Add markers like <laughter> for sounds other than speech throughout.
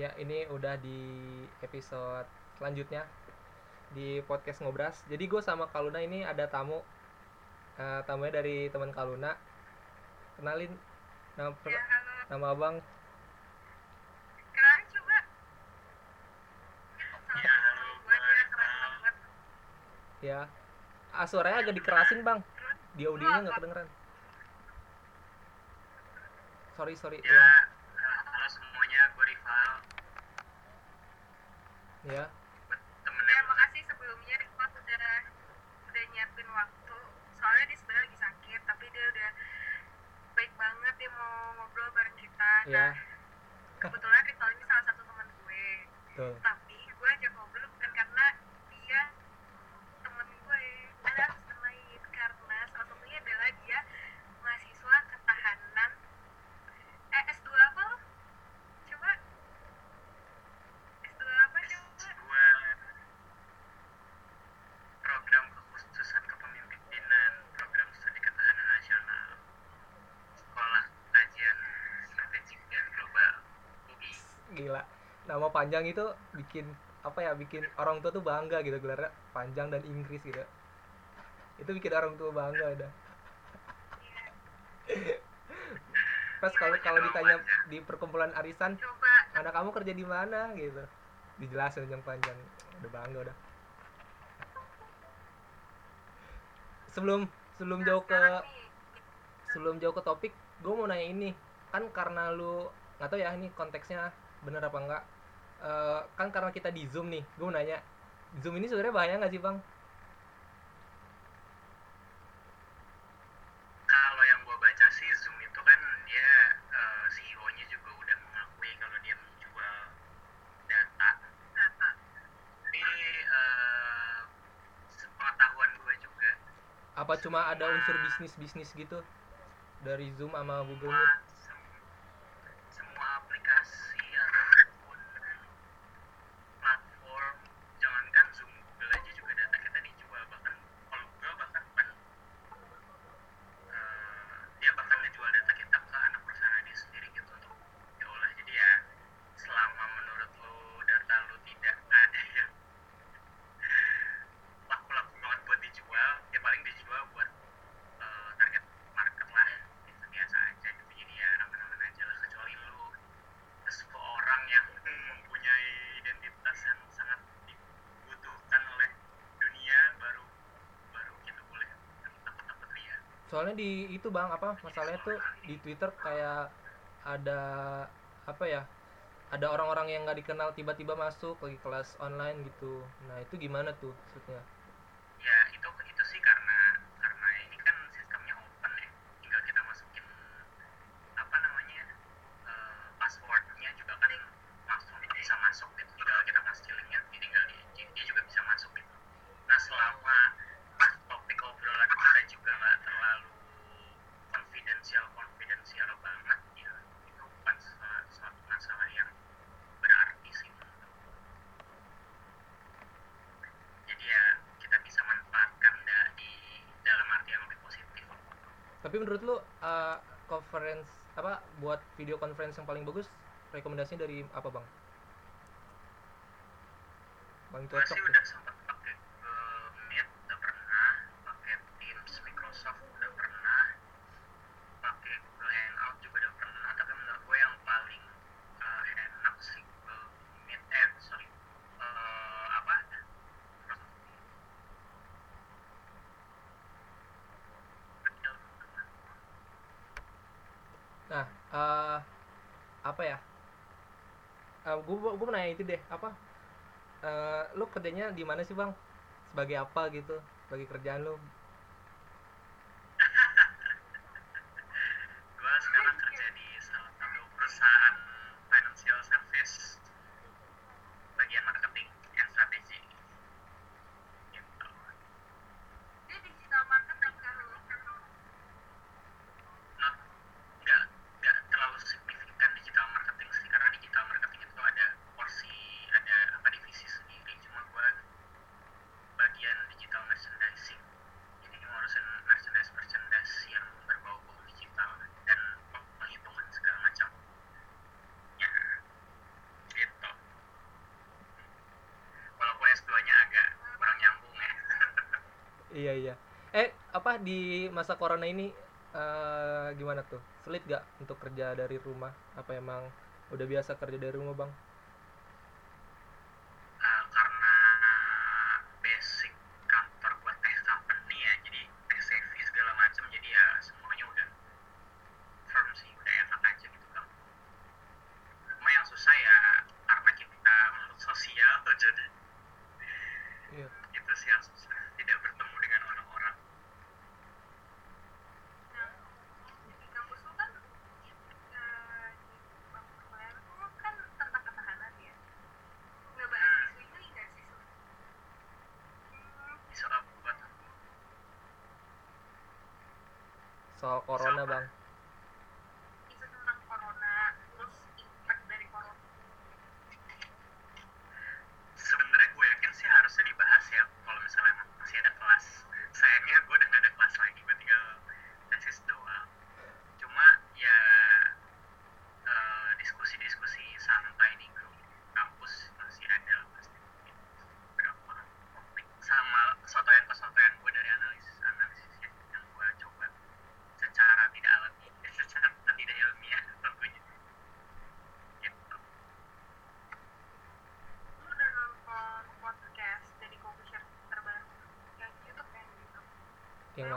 Ya, ini udah di episode selanjutnya di podcast ngobras. Jadi gue sama Kaluna ini ada tamu, Eh, tamunya dari teman Kaluna. Kenalin nama Ya, halo. nama abang. Kenalin coba. Ya. Ya, ah, suaranya agak dikerasin bang. Di audionya nggak kedengeran. Sorry sorry. Ya, ulang. halo semuanya, gue Rival, Ya, temennya ya makasih sebelumnya Rifat udah udah nyiapin waktu. Soalnya dia sebenarnya lagi sakit, tapi dia udah baik banget dia mau ngobrol bareng kita. ya, Nah, kebetulan Rifat ini salah satu teman gue. tuh. Tapi gue ajak ngobrol bukan karena dia temen gue. Ada alasan lain karena salah satunya adalah dia mahasiswa ketahanan. Eh S2 apa lo? Coba S2 apa coba? gue program kekhususan kepemimpinan program studi ketahanan nasional sekolah kajian strategik dan global UI Gila. Nama panjang itu bikin apa ya? Bikin orang tua tuh bangga gitu gelarnya panjang dan Inggris gitu. Itu bikin orang tua bangga dah. Pas kalau kalau ditanya di perkumpulan arisan, Coba anak kamu kerja di mana gitu. Dijelasin yang panjang. Udah bangga udah. Sebelum sebelum jauh ke sebelum jauh ke topik gue mau nanya ini kan karena lu nggak tahu ya ini konteksnya bener apa enggak Eh, kan karena kita di zoom nih gue mau nanya zoom ini sebenarnya bahaya nggak sih bang? Kalau yang gue baca sih Zoom itu kan dia eh, CEO-nya juga udah mengakui kalau dia menjual data. Data. tapi eh, sepengetahuan gue juga. Apa cuma ada unsur bisnis bisnis gitu? Dari zoom sama google meet sem- semua aplikasi ataupun platform jangankan Zoom Google aja juga data kita dijual bahkan kalau Google bahkan bukan eh, dia bahkan ngejual data kita ke anak perusahaan dia sendiri gitu untuk diolah jadi ya selama menurut lu data lu tidak ada yang laku-laku banget buat dijual ya paling dijual buat eh, target market lah itu biasa aja gitu jadi ya aman-aman aja lah kecuali lu seseorang yang mempunyai identitas yang sangat dibutuhkan oleh dunia baru baru kita boleh takut-takut lihat soalnya di itu bang apa masalahnya tuh di twitter kayak ada apa ya ada orang-orang yang nggak dikenal tiba-tiba masuk lagi kelas online gitu. Nah itu gimana tuh maksudnya ya itu itu sih karena karena ini kan sistemnya open ya tinggal kita masukin apa namanya eh, passwordnya juga kan langsung bisa masuk gitu tinggal kita kasih linknya dia tinggal dia, dia juga bisa masuk gitu nah selama pas topik obrolan kita juga nggak terlalu confidential confidential banget ya itu bukan suatu, suatu masalah yang berarti sih menurut aku. jadi ya kita bisa manfaatkan da- di dalam arti yang lebih positif Tapi menurut lu uh, conference apa buat video conference yang paling bagus rekomendasinya dari apa bang? Paling gue cocok sih tuh. udah sempat pakai eh, Meet udah pernah pakai Teams Microsoft udah pernah pakai Google Hangout juga udah pernah tapi menurut gue yang paling eh, enak sih Google Meet eh sorry Eh, apa Nah, uh, apa ya? Uh, nanya itu deh apa? Uh, lu kerjanya di mana sih bang? Sebagai apa gitu? Sebagai kerjaan lu? di masa corona ini uh, gimana tuh? Sulit gak untuk kerja dari rumah? Apa emang udah biasa kerja dari rumah bang?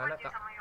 なんか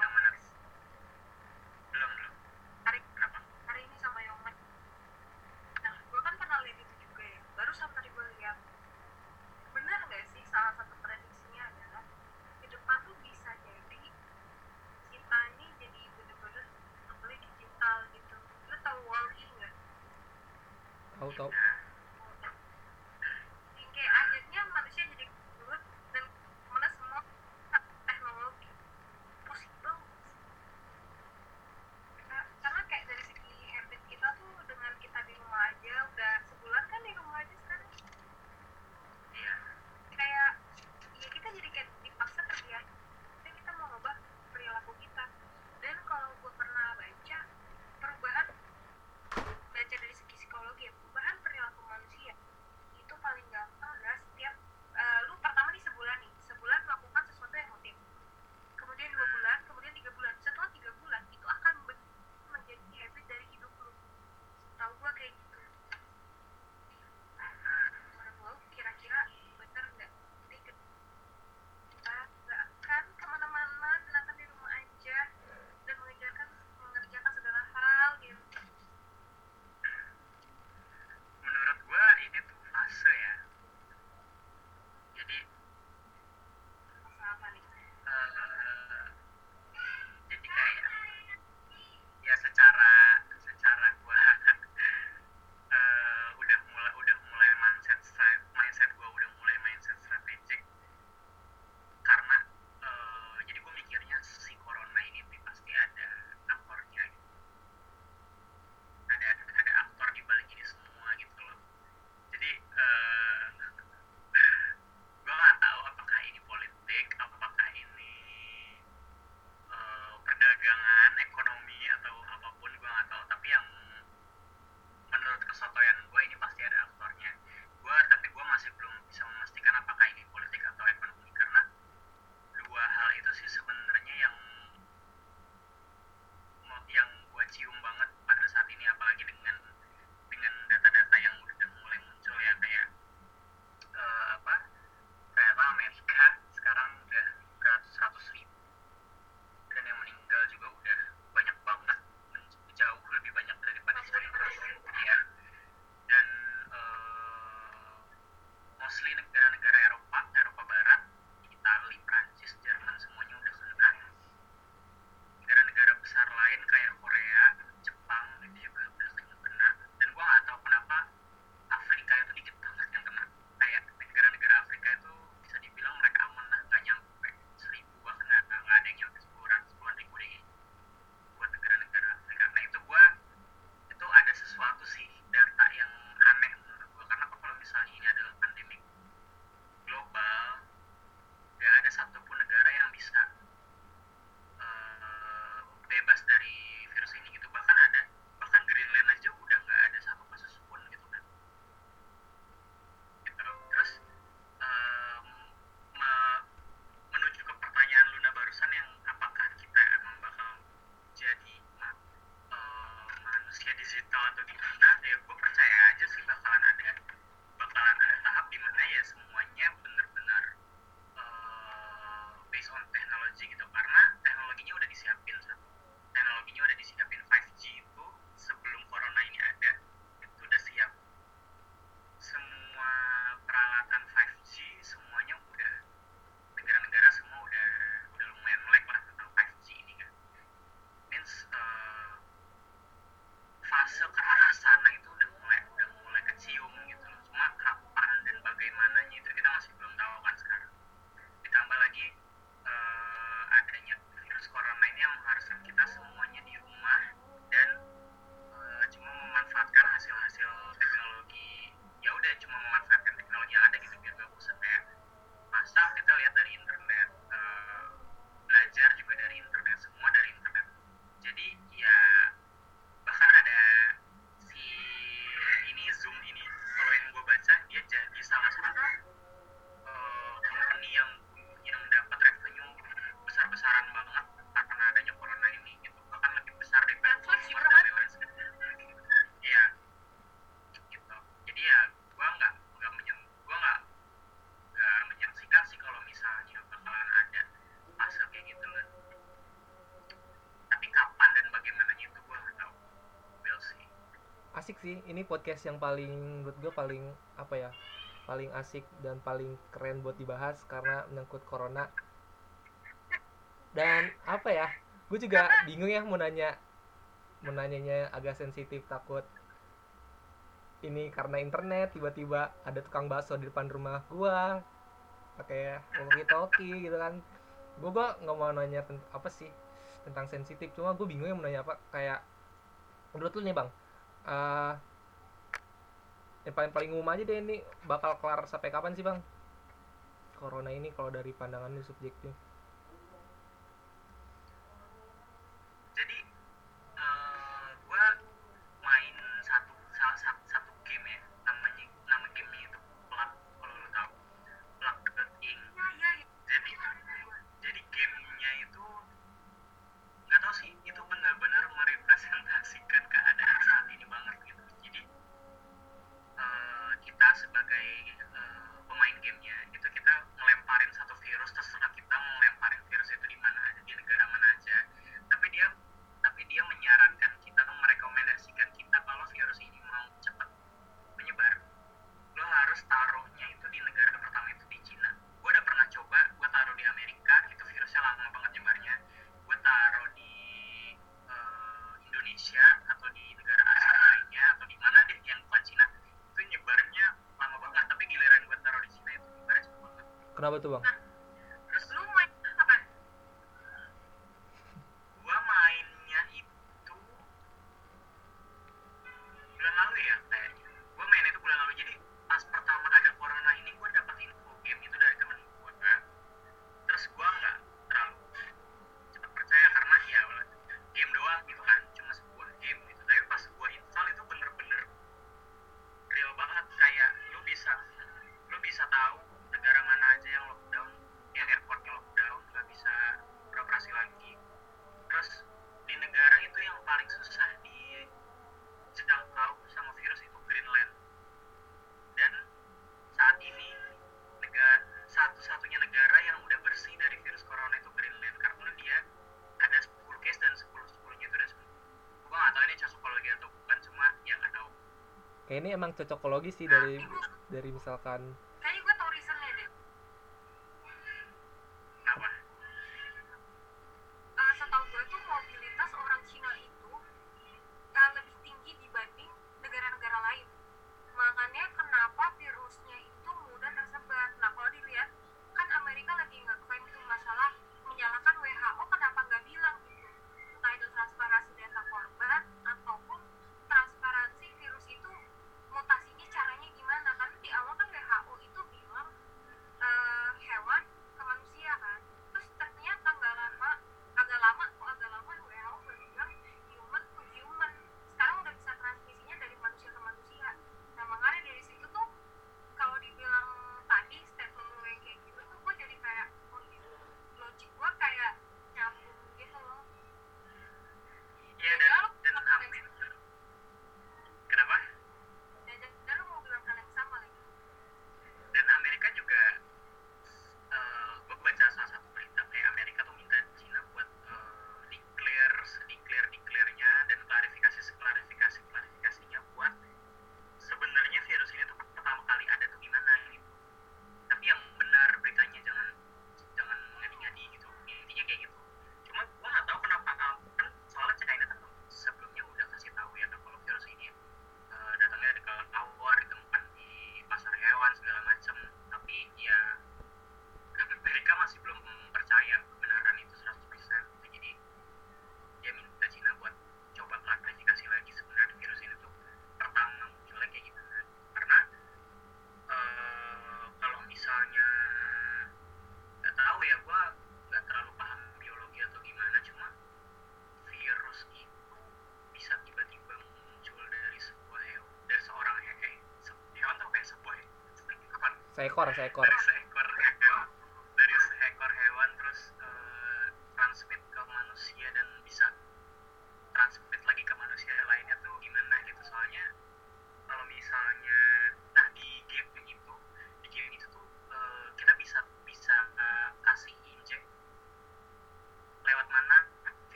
ini podcast yang paling menurut gue paling apa ya paling asik dan paling keren buat dibahas karena menyangkut corona. Dan apa ya gue juga bingung ya mau nanya menanyanya agak sensitif takut. Ini karena internet tiba-tiba ada tukang bakso di depan rumah gua pakai walkie talkie gitu kan. Gua gua nggak mau nanya apa sih tentang sensitif. Cuma gua bingung ya mau nanya apa kayak menurut lu nih bang uh, yang paling paling umum aja deh ini. Bakal kelar sampai kapan sih bang? Corona ini kalau dari pandangan subjektif. ini emang cocokologi sih dari dari misalkan seekor seekor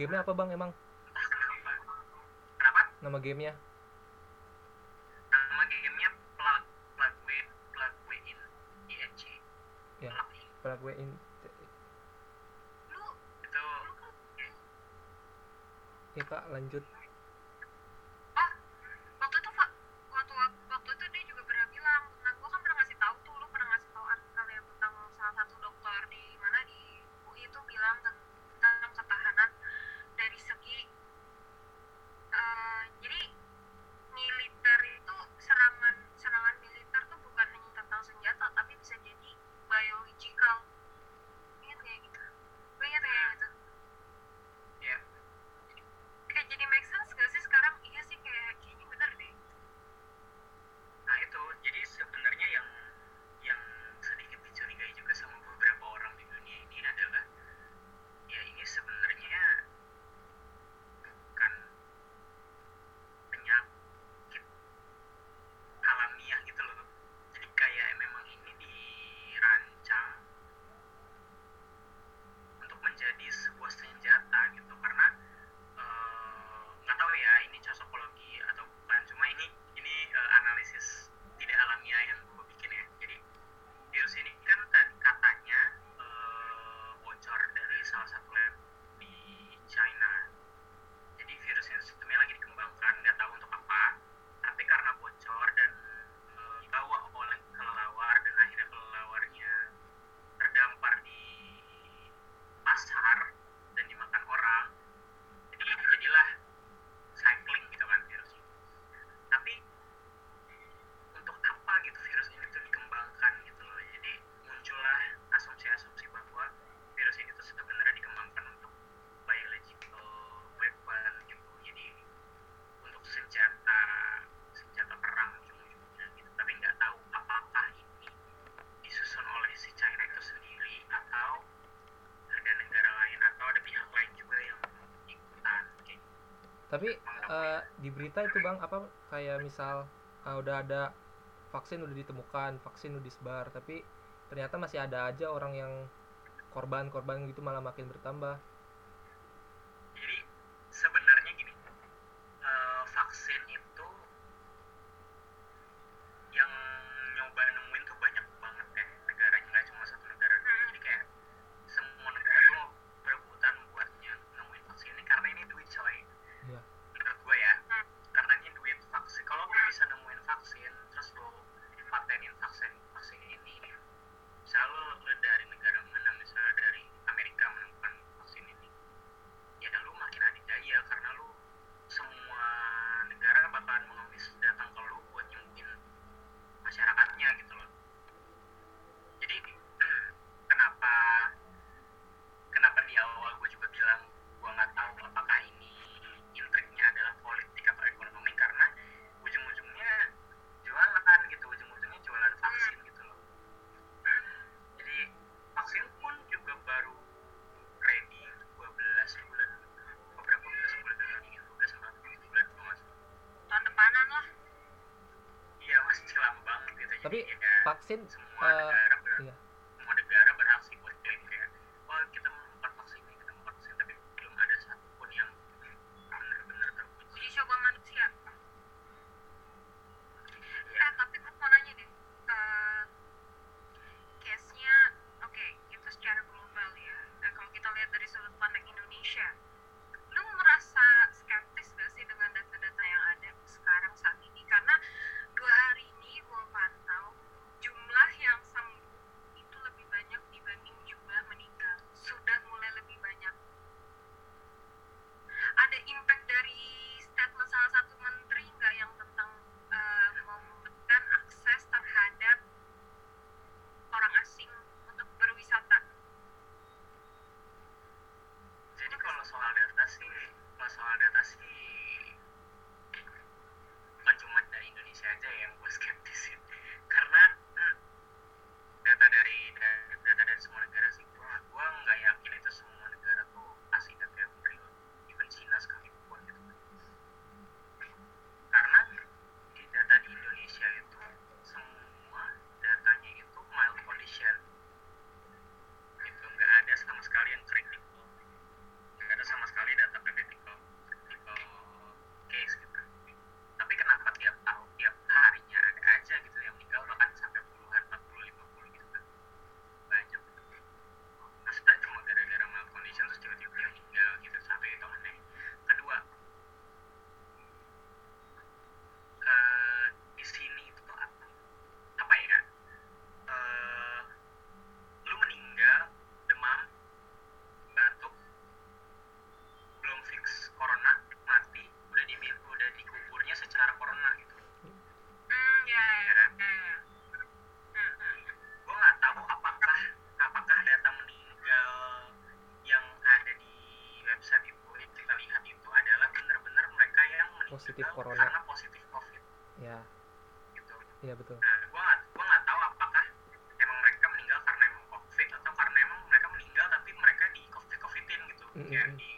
gamenya apa bang? Emang? Kenapa? nama gamenya? Nama gamenya plug plug way plug way in inc ya plug way in. Ya kak lanjut. di berita itu bang apa kayak misal uh, udah ada vaksin udah ditemukan vaksin udah disebar tapi ternyata masih ada aja orang yang korban-korban gitu malah makin bertambah. synth uh, positif meninggal corona. karena positif covid. Ya. Gitu. Ya betul. Nah, gue gak, gua gak tahu apakah emang mereka meninggal karena emang covid atau karena emang mereka meninggal tapi mereka di covid covidin gitu. Mm -hmm. ya di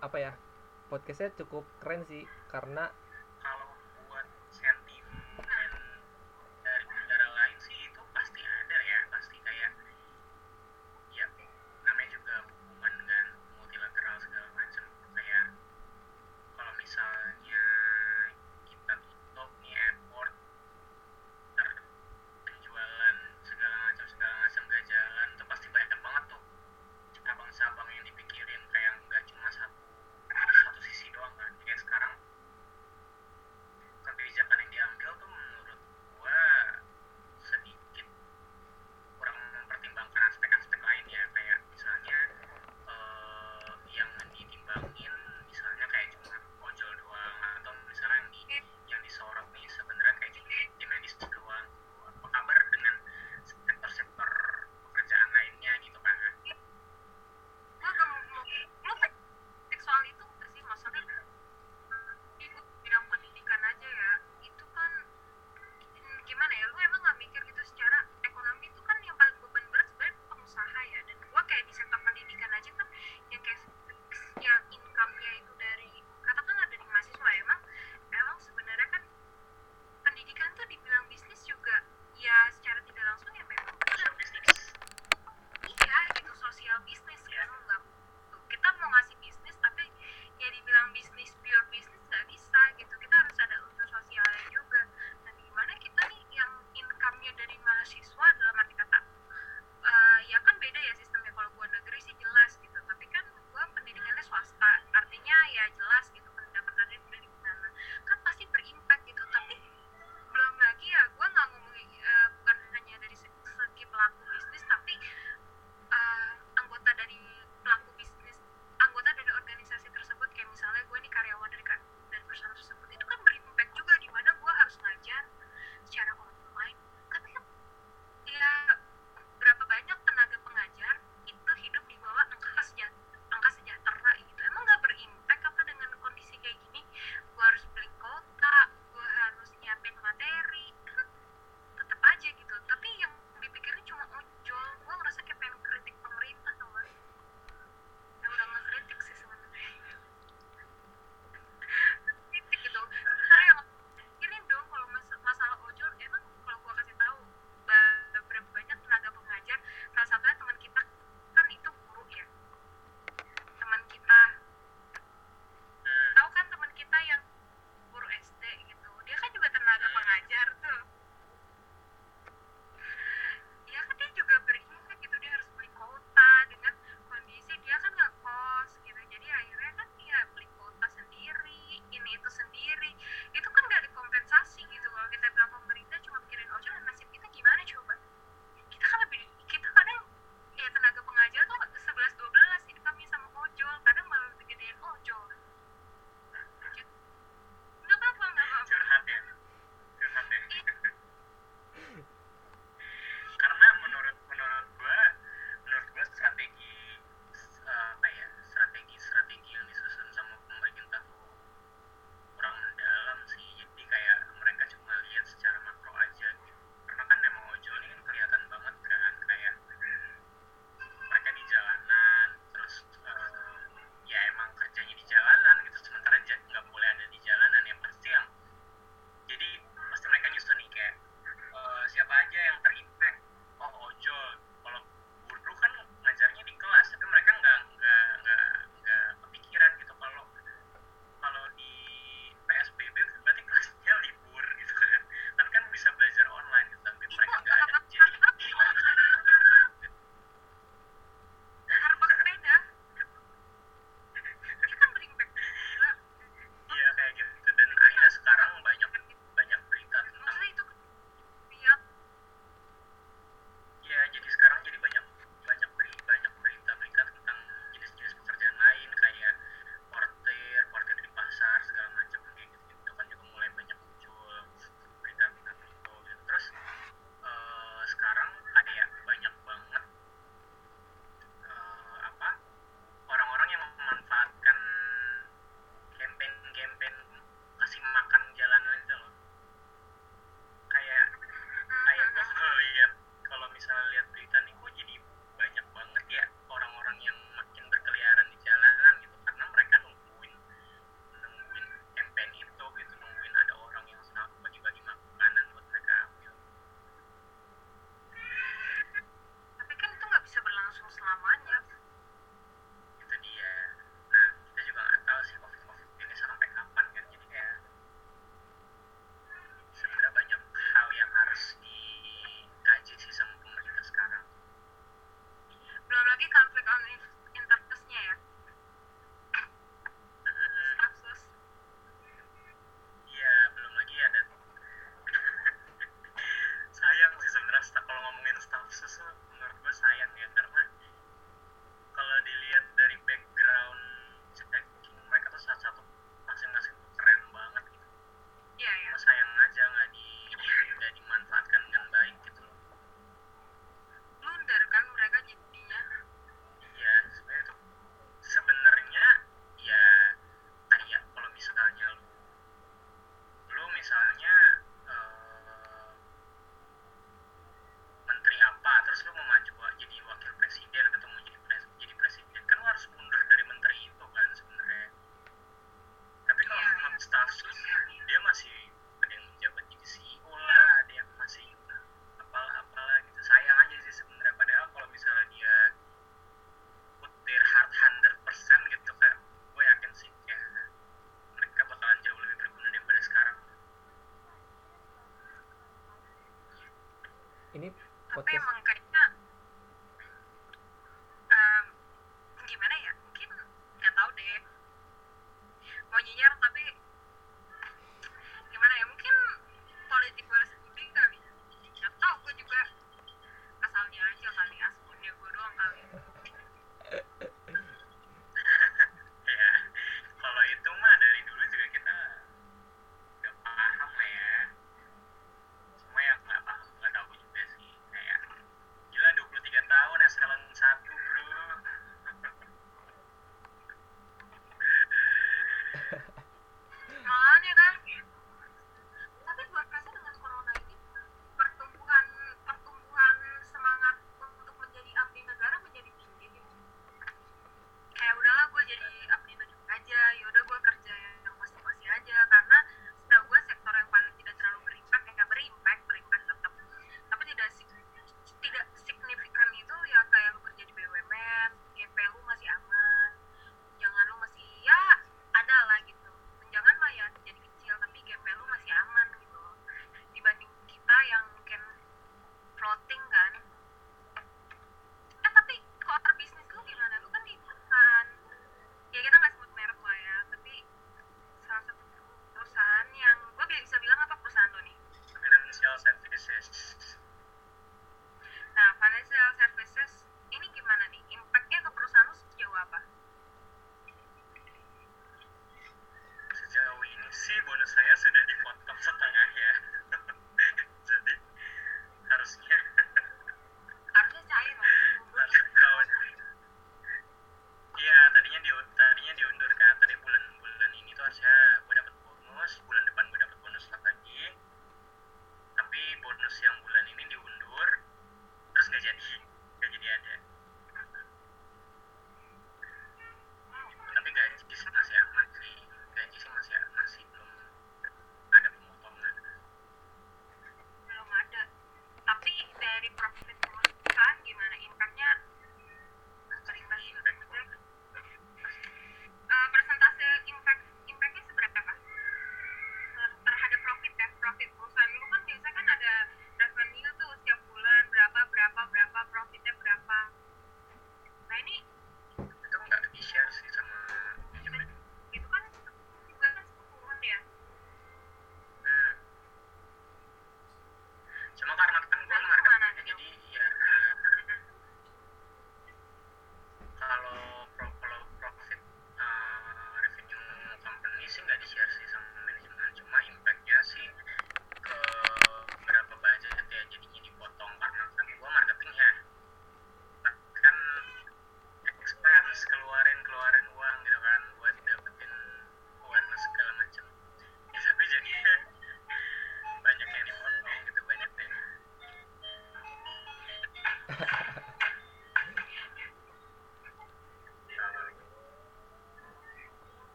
apa ya podcastnya cukup keren sih karena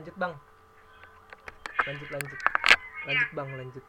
lanjut bang. Lanjut lanjut. Iya. Lanjut bang lanjut.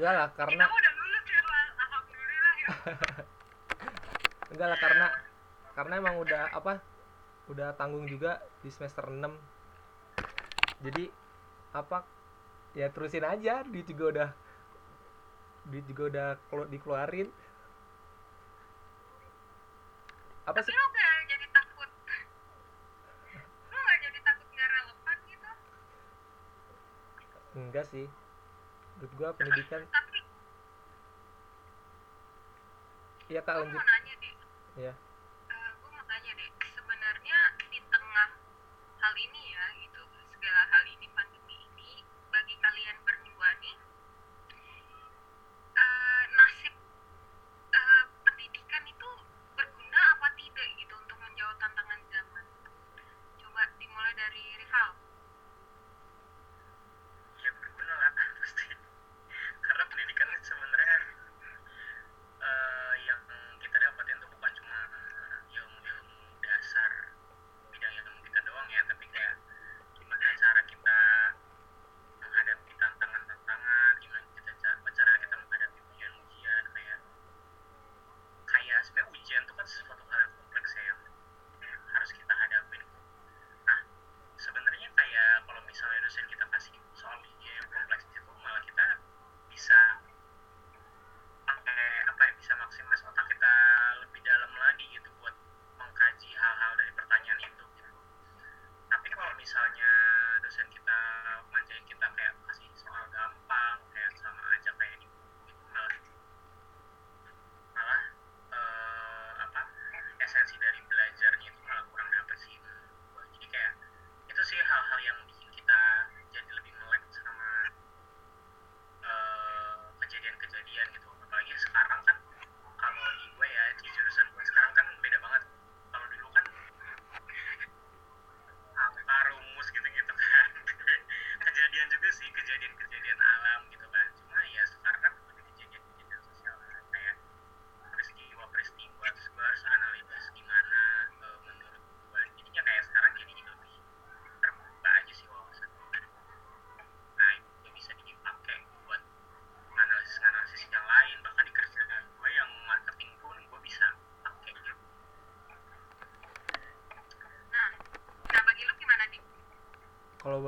enggak lah karena kita udah lulus ya alhamdulillah ya. <laughs> Enggak lah karena karena emang udah apa udah tanggung juga di semester 6 jadi apa ya terusin aja duit juga udah duit juga udah kalau dikeluarin. Apa sih? enggak sih gua pendidikan. Ya kak lanjut. ya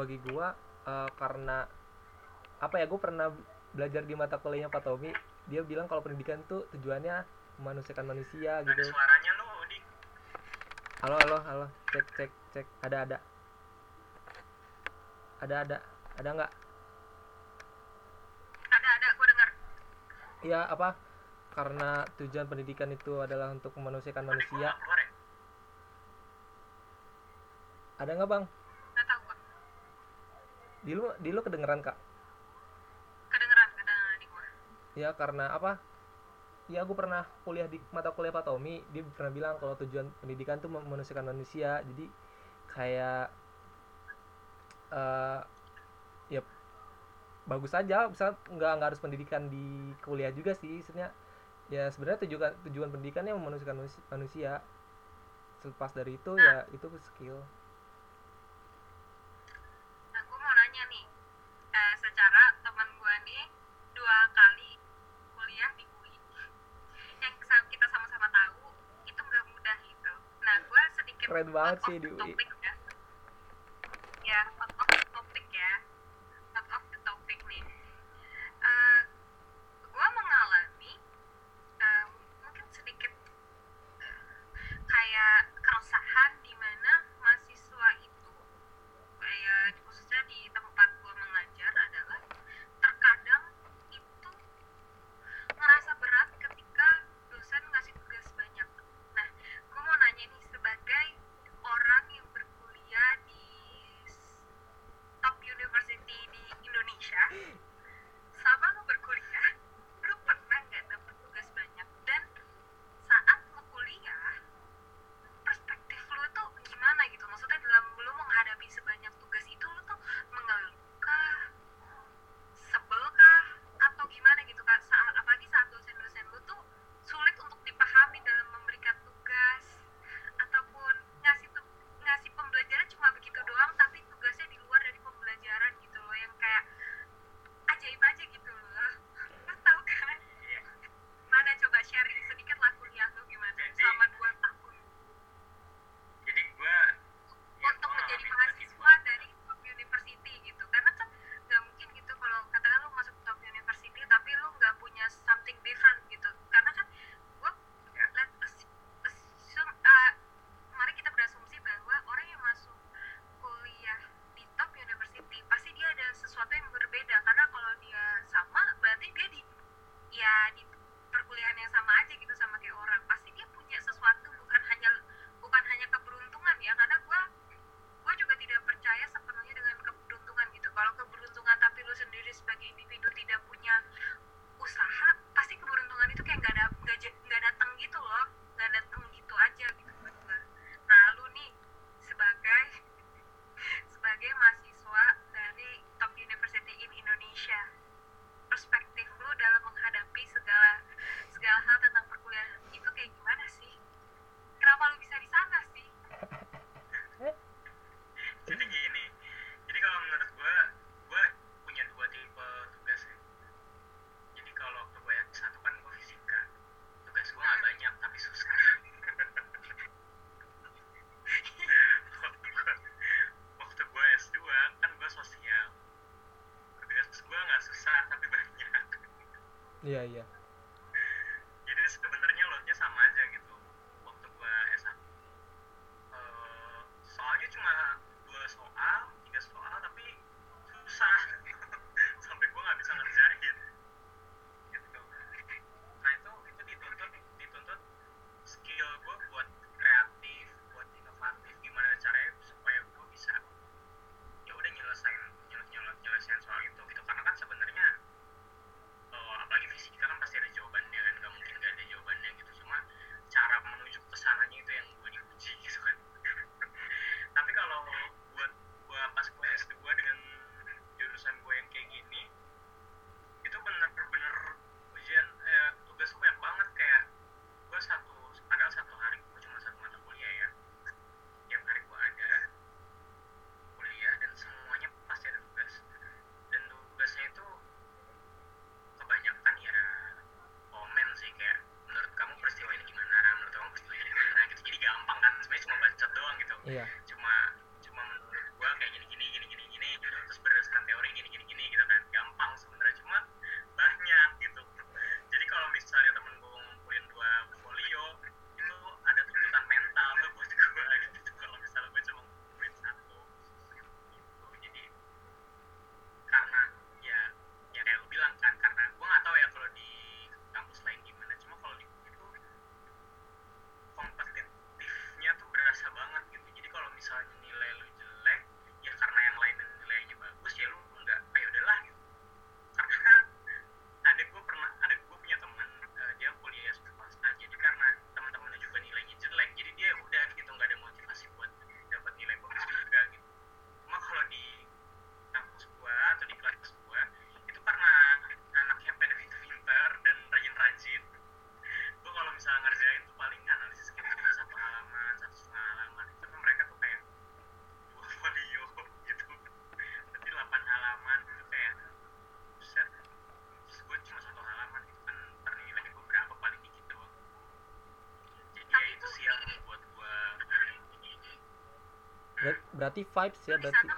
bagi gua uh, karena apa ya gua pernah belajar di mata kuliahnya Pak Tommy dia bilang kalau pendidikan tuh tujuannya memanusiakan manusia gitu. Suaranya lu Odi halo halo halo. Cek cek cek. Ada ada. Ada ada. Ada nggak? Ada ada. Gua dengar iya apa? Karena tujuan pendidikan itu adalah untuk memanusiakan manusia. Ada nggak bang? di lu di lu kedengeran kak? Kedengeran kedengeran di gua. Ya karena apa? Ya aku pernah kuliah di mata kuliah Pak Tommy dia pernah bilang kalau tujuan pendidikan tuh memanusiakan manusia. Jadi kayak uh, ya bagus saja bisa nggak nggak harus pendidikan di kuliah juga sih sebenarnya ya sebenarnya tujuan tujuan pendidikannya memanusiakan manusia. Selepas dari itu ya, nah. ya itu skill. keren banget sih di UI. Ya. iya iya. Yeah. berarti vibes ya berarti.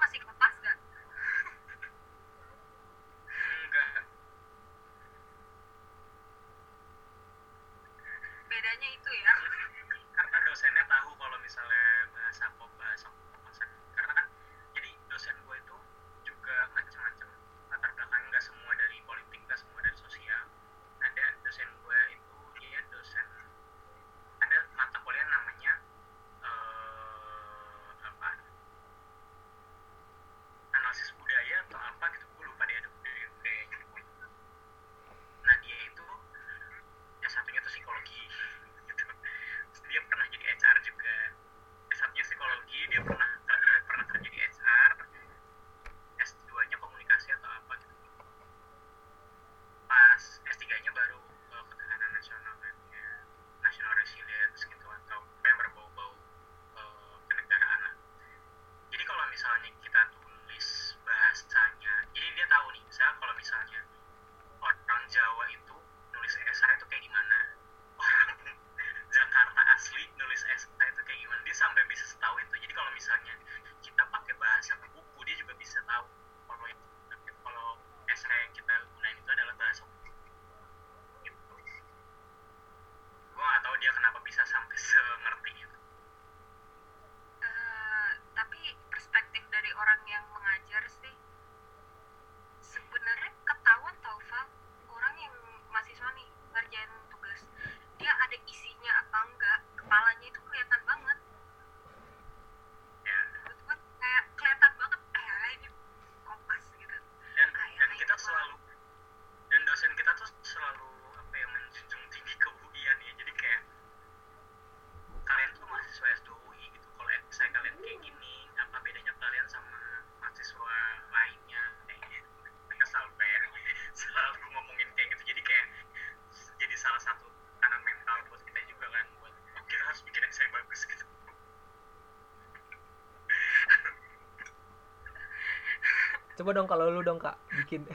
coba dong kalau lu dong kak bikin.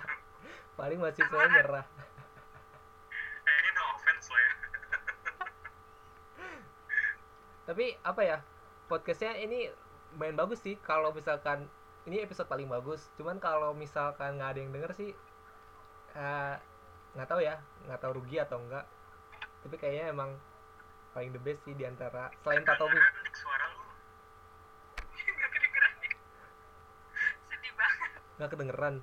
<laughs> Paling masih saya nyerah. Eh, ini no offense lah ya. <laughs> Tapi apa ya podcastnya ini main bagus sih kalau misalkan ini episode paling bagus. Cuman kalau misalkan nggak ada yang denger sih eh, nggak uh, tahu ya nggak tahu rugi atau enggak tapi kayaknya emang paling the best sih di antara selain Tatomi kedengeran.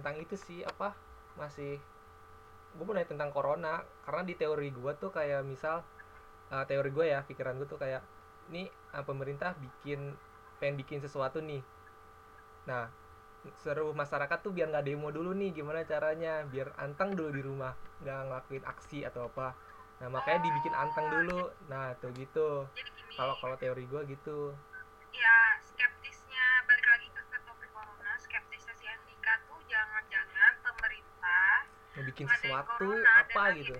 tentang itu sih apa masih gue mau nanya tentang corona. Karena di teori gue tuh kayak misal uh, teori gue ya pikiran gue tuh kayak ini uh, eh, pemerintah bikin pengen bikin sesuatu nih. Nah seru masyarakat tuh biar nggak demo dulu nih gimana caranya? Biar anteng dulu di rumah nggak ngelakuin aksi atau apa. Nah makanya dibikin anteng dulu. Nah tuh gitu. Kalau kalau teori gue gitu. bikin sesuatu corona, apa gitu.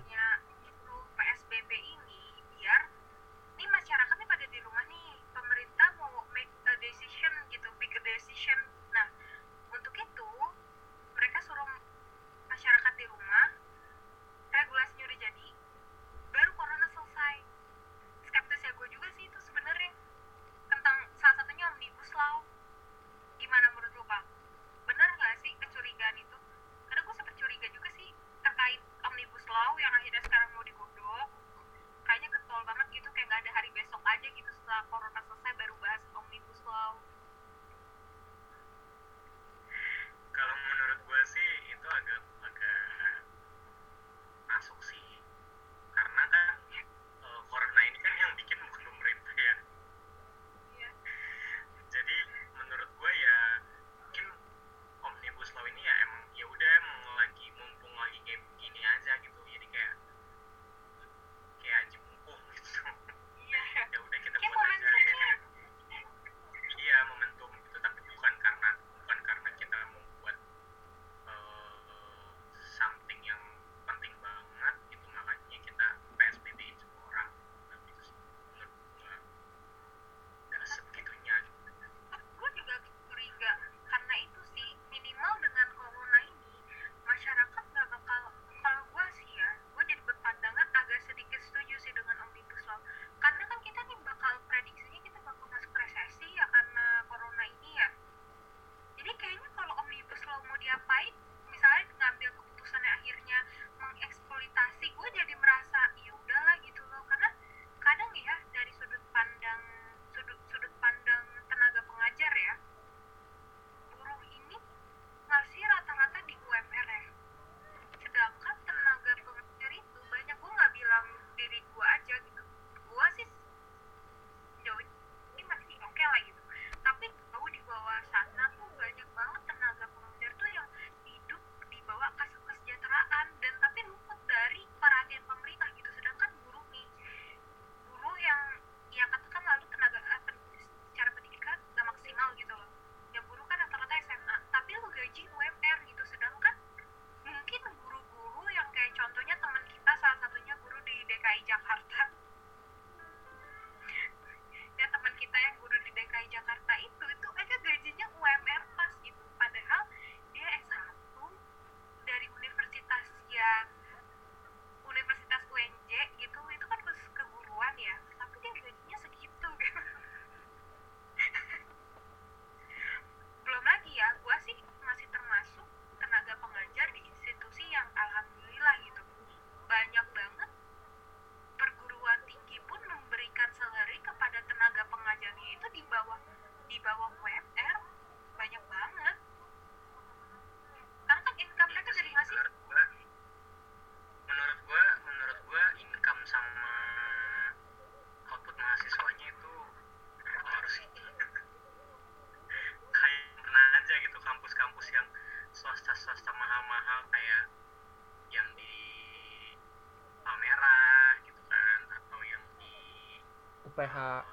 PH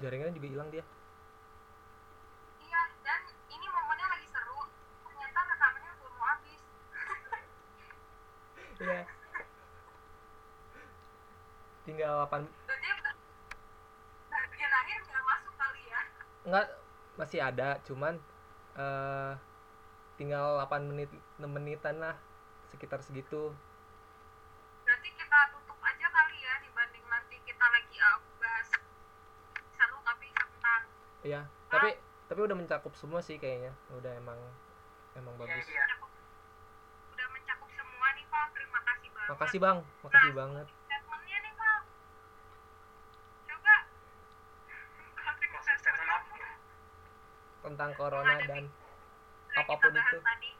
jaringannya juga hilang dia. Iya tinggal 8 bagian akhir nggak masuk kali ya? Nggak masih ada cuman uh, tinggal 8 menit 6 menitan lah sekitar segitu. tapi udah mencakup semua sih kayaknya udah emang emang ya, bagus ya. udah mencakup semua nih pak terima kasih banget makasih bang makasih nah, banget statementnya nih, pak. Coba. statement apa? Ya? tentang corona dan apa pun itu tadi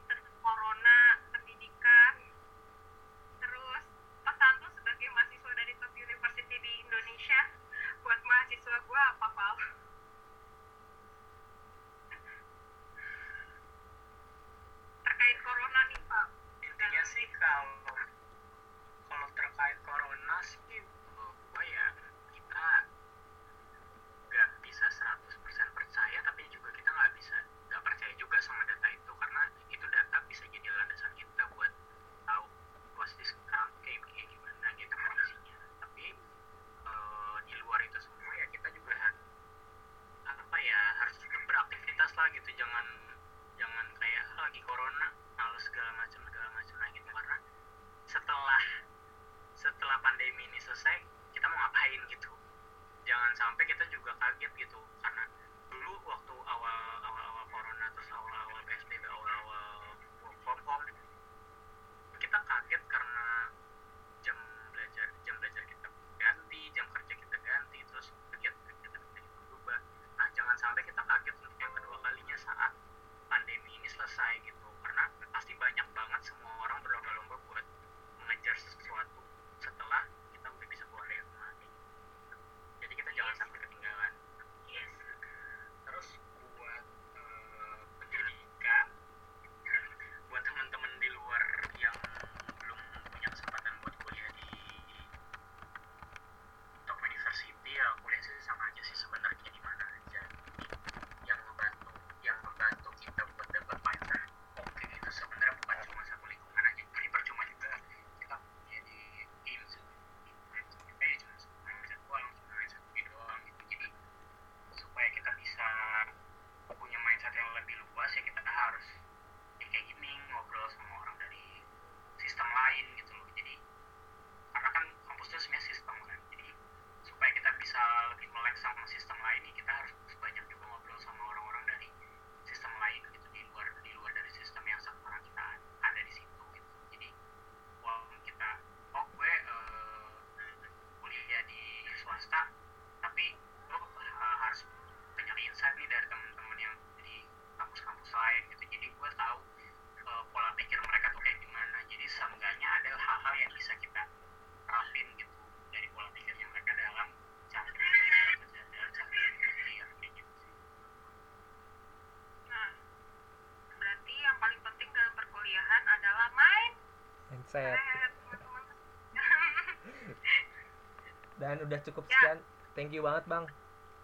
dan udah cukup ya. sekian. Thank you banget bang.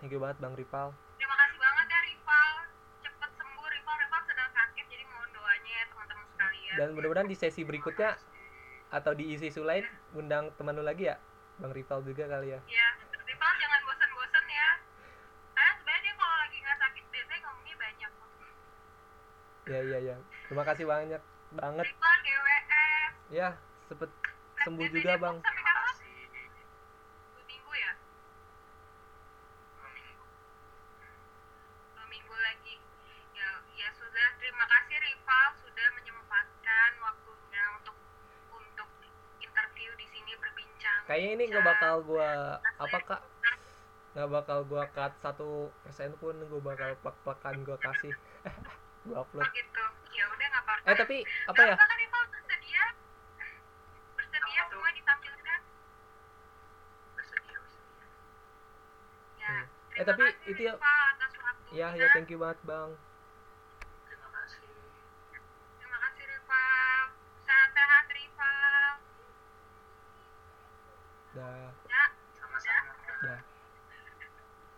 Thank you banget bang Rival. terima kasih banget ya Rival, cepet sembuh Ripal Rival sedang sakit jadi mohon doanya ya teman-teman sekalian. Dan mudah-mudahan di sesi berikutnya atau di isi lain ya. undang teman lu lagi ya bang Rival juga kali ya. Ya Ripal jangan bosan-bosan ya. Karena sebenarnya kalau lagi nggak sakit biasanya ngomongnya banyak ya ya ya terima kasih banyak banget. Ripal GWF iya, ya sempet sembuh juga bang. bakal gua apa kak? Nggak bakal gua cut satu persen pun gue bakal pak-pakan gua kasih. <laughs> Gua upload. Gitu. Ya udah nggak apa-apa. Eh tapi apa ya? Hmm. Eh tapi itu ya ya ya thank you banget bang.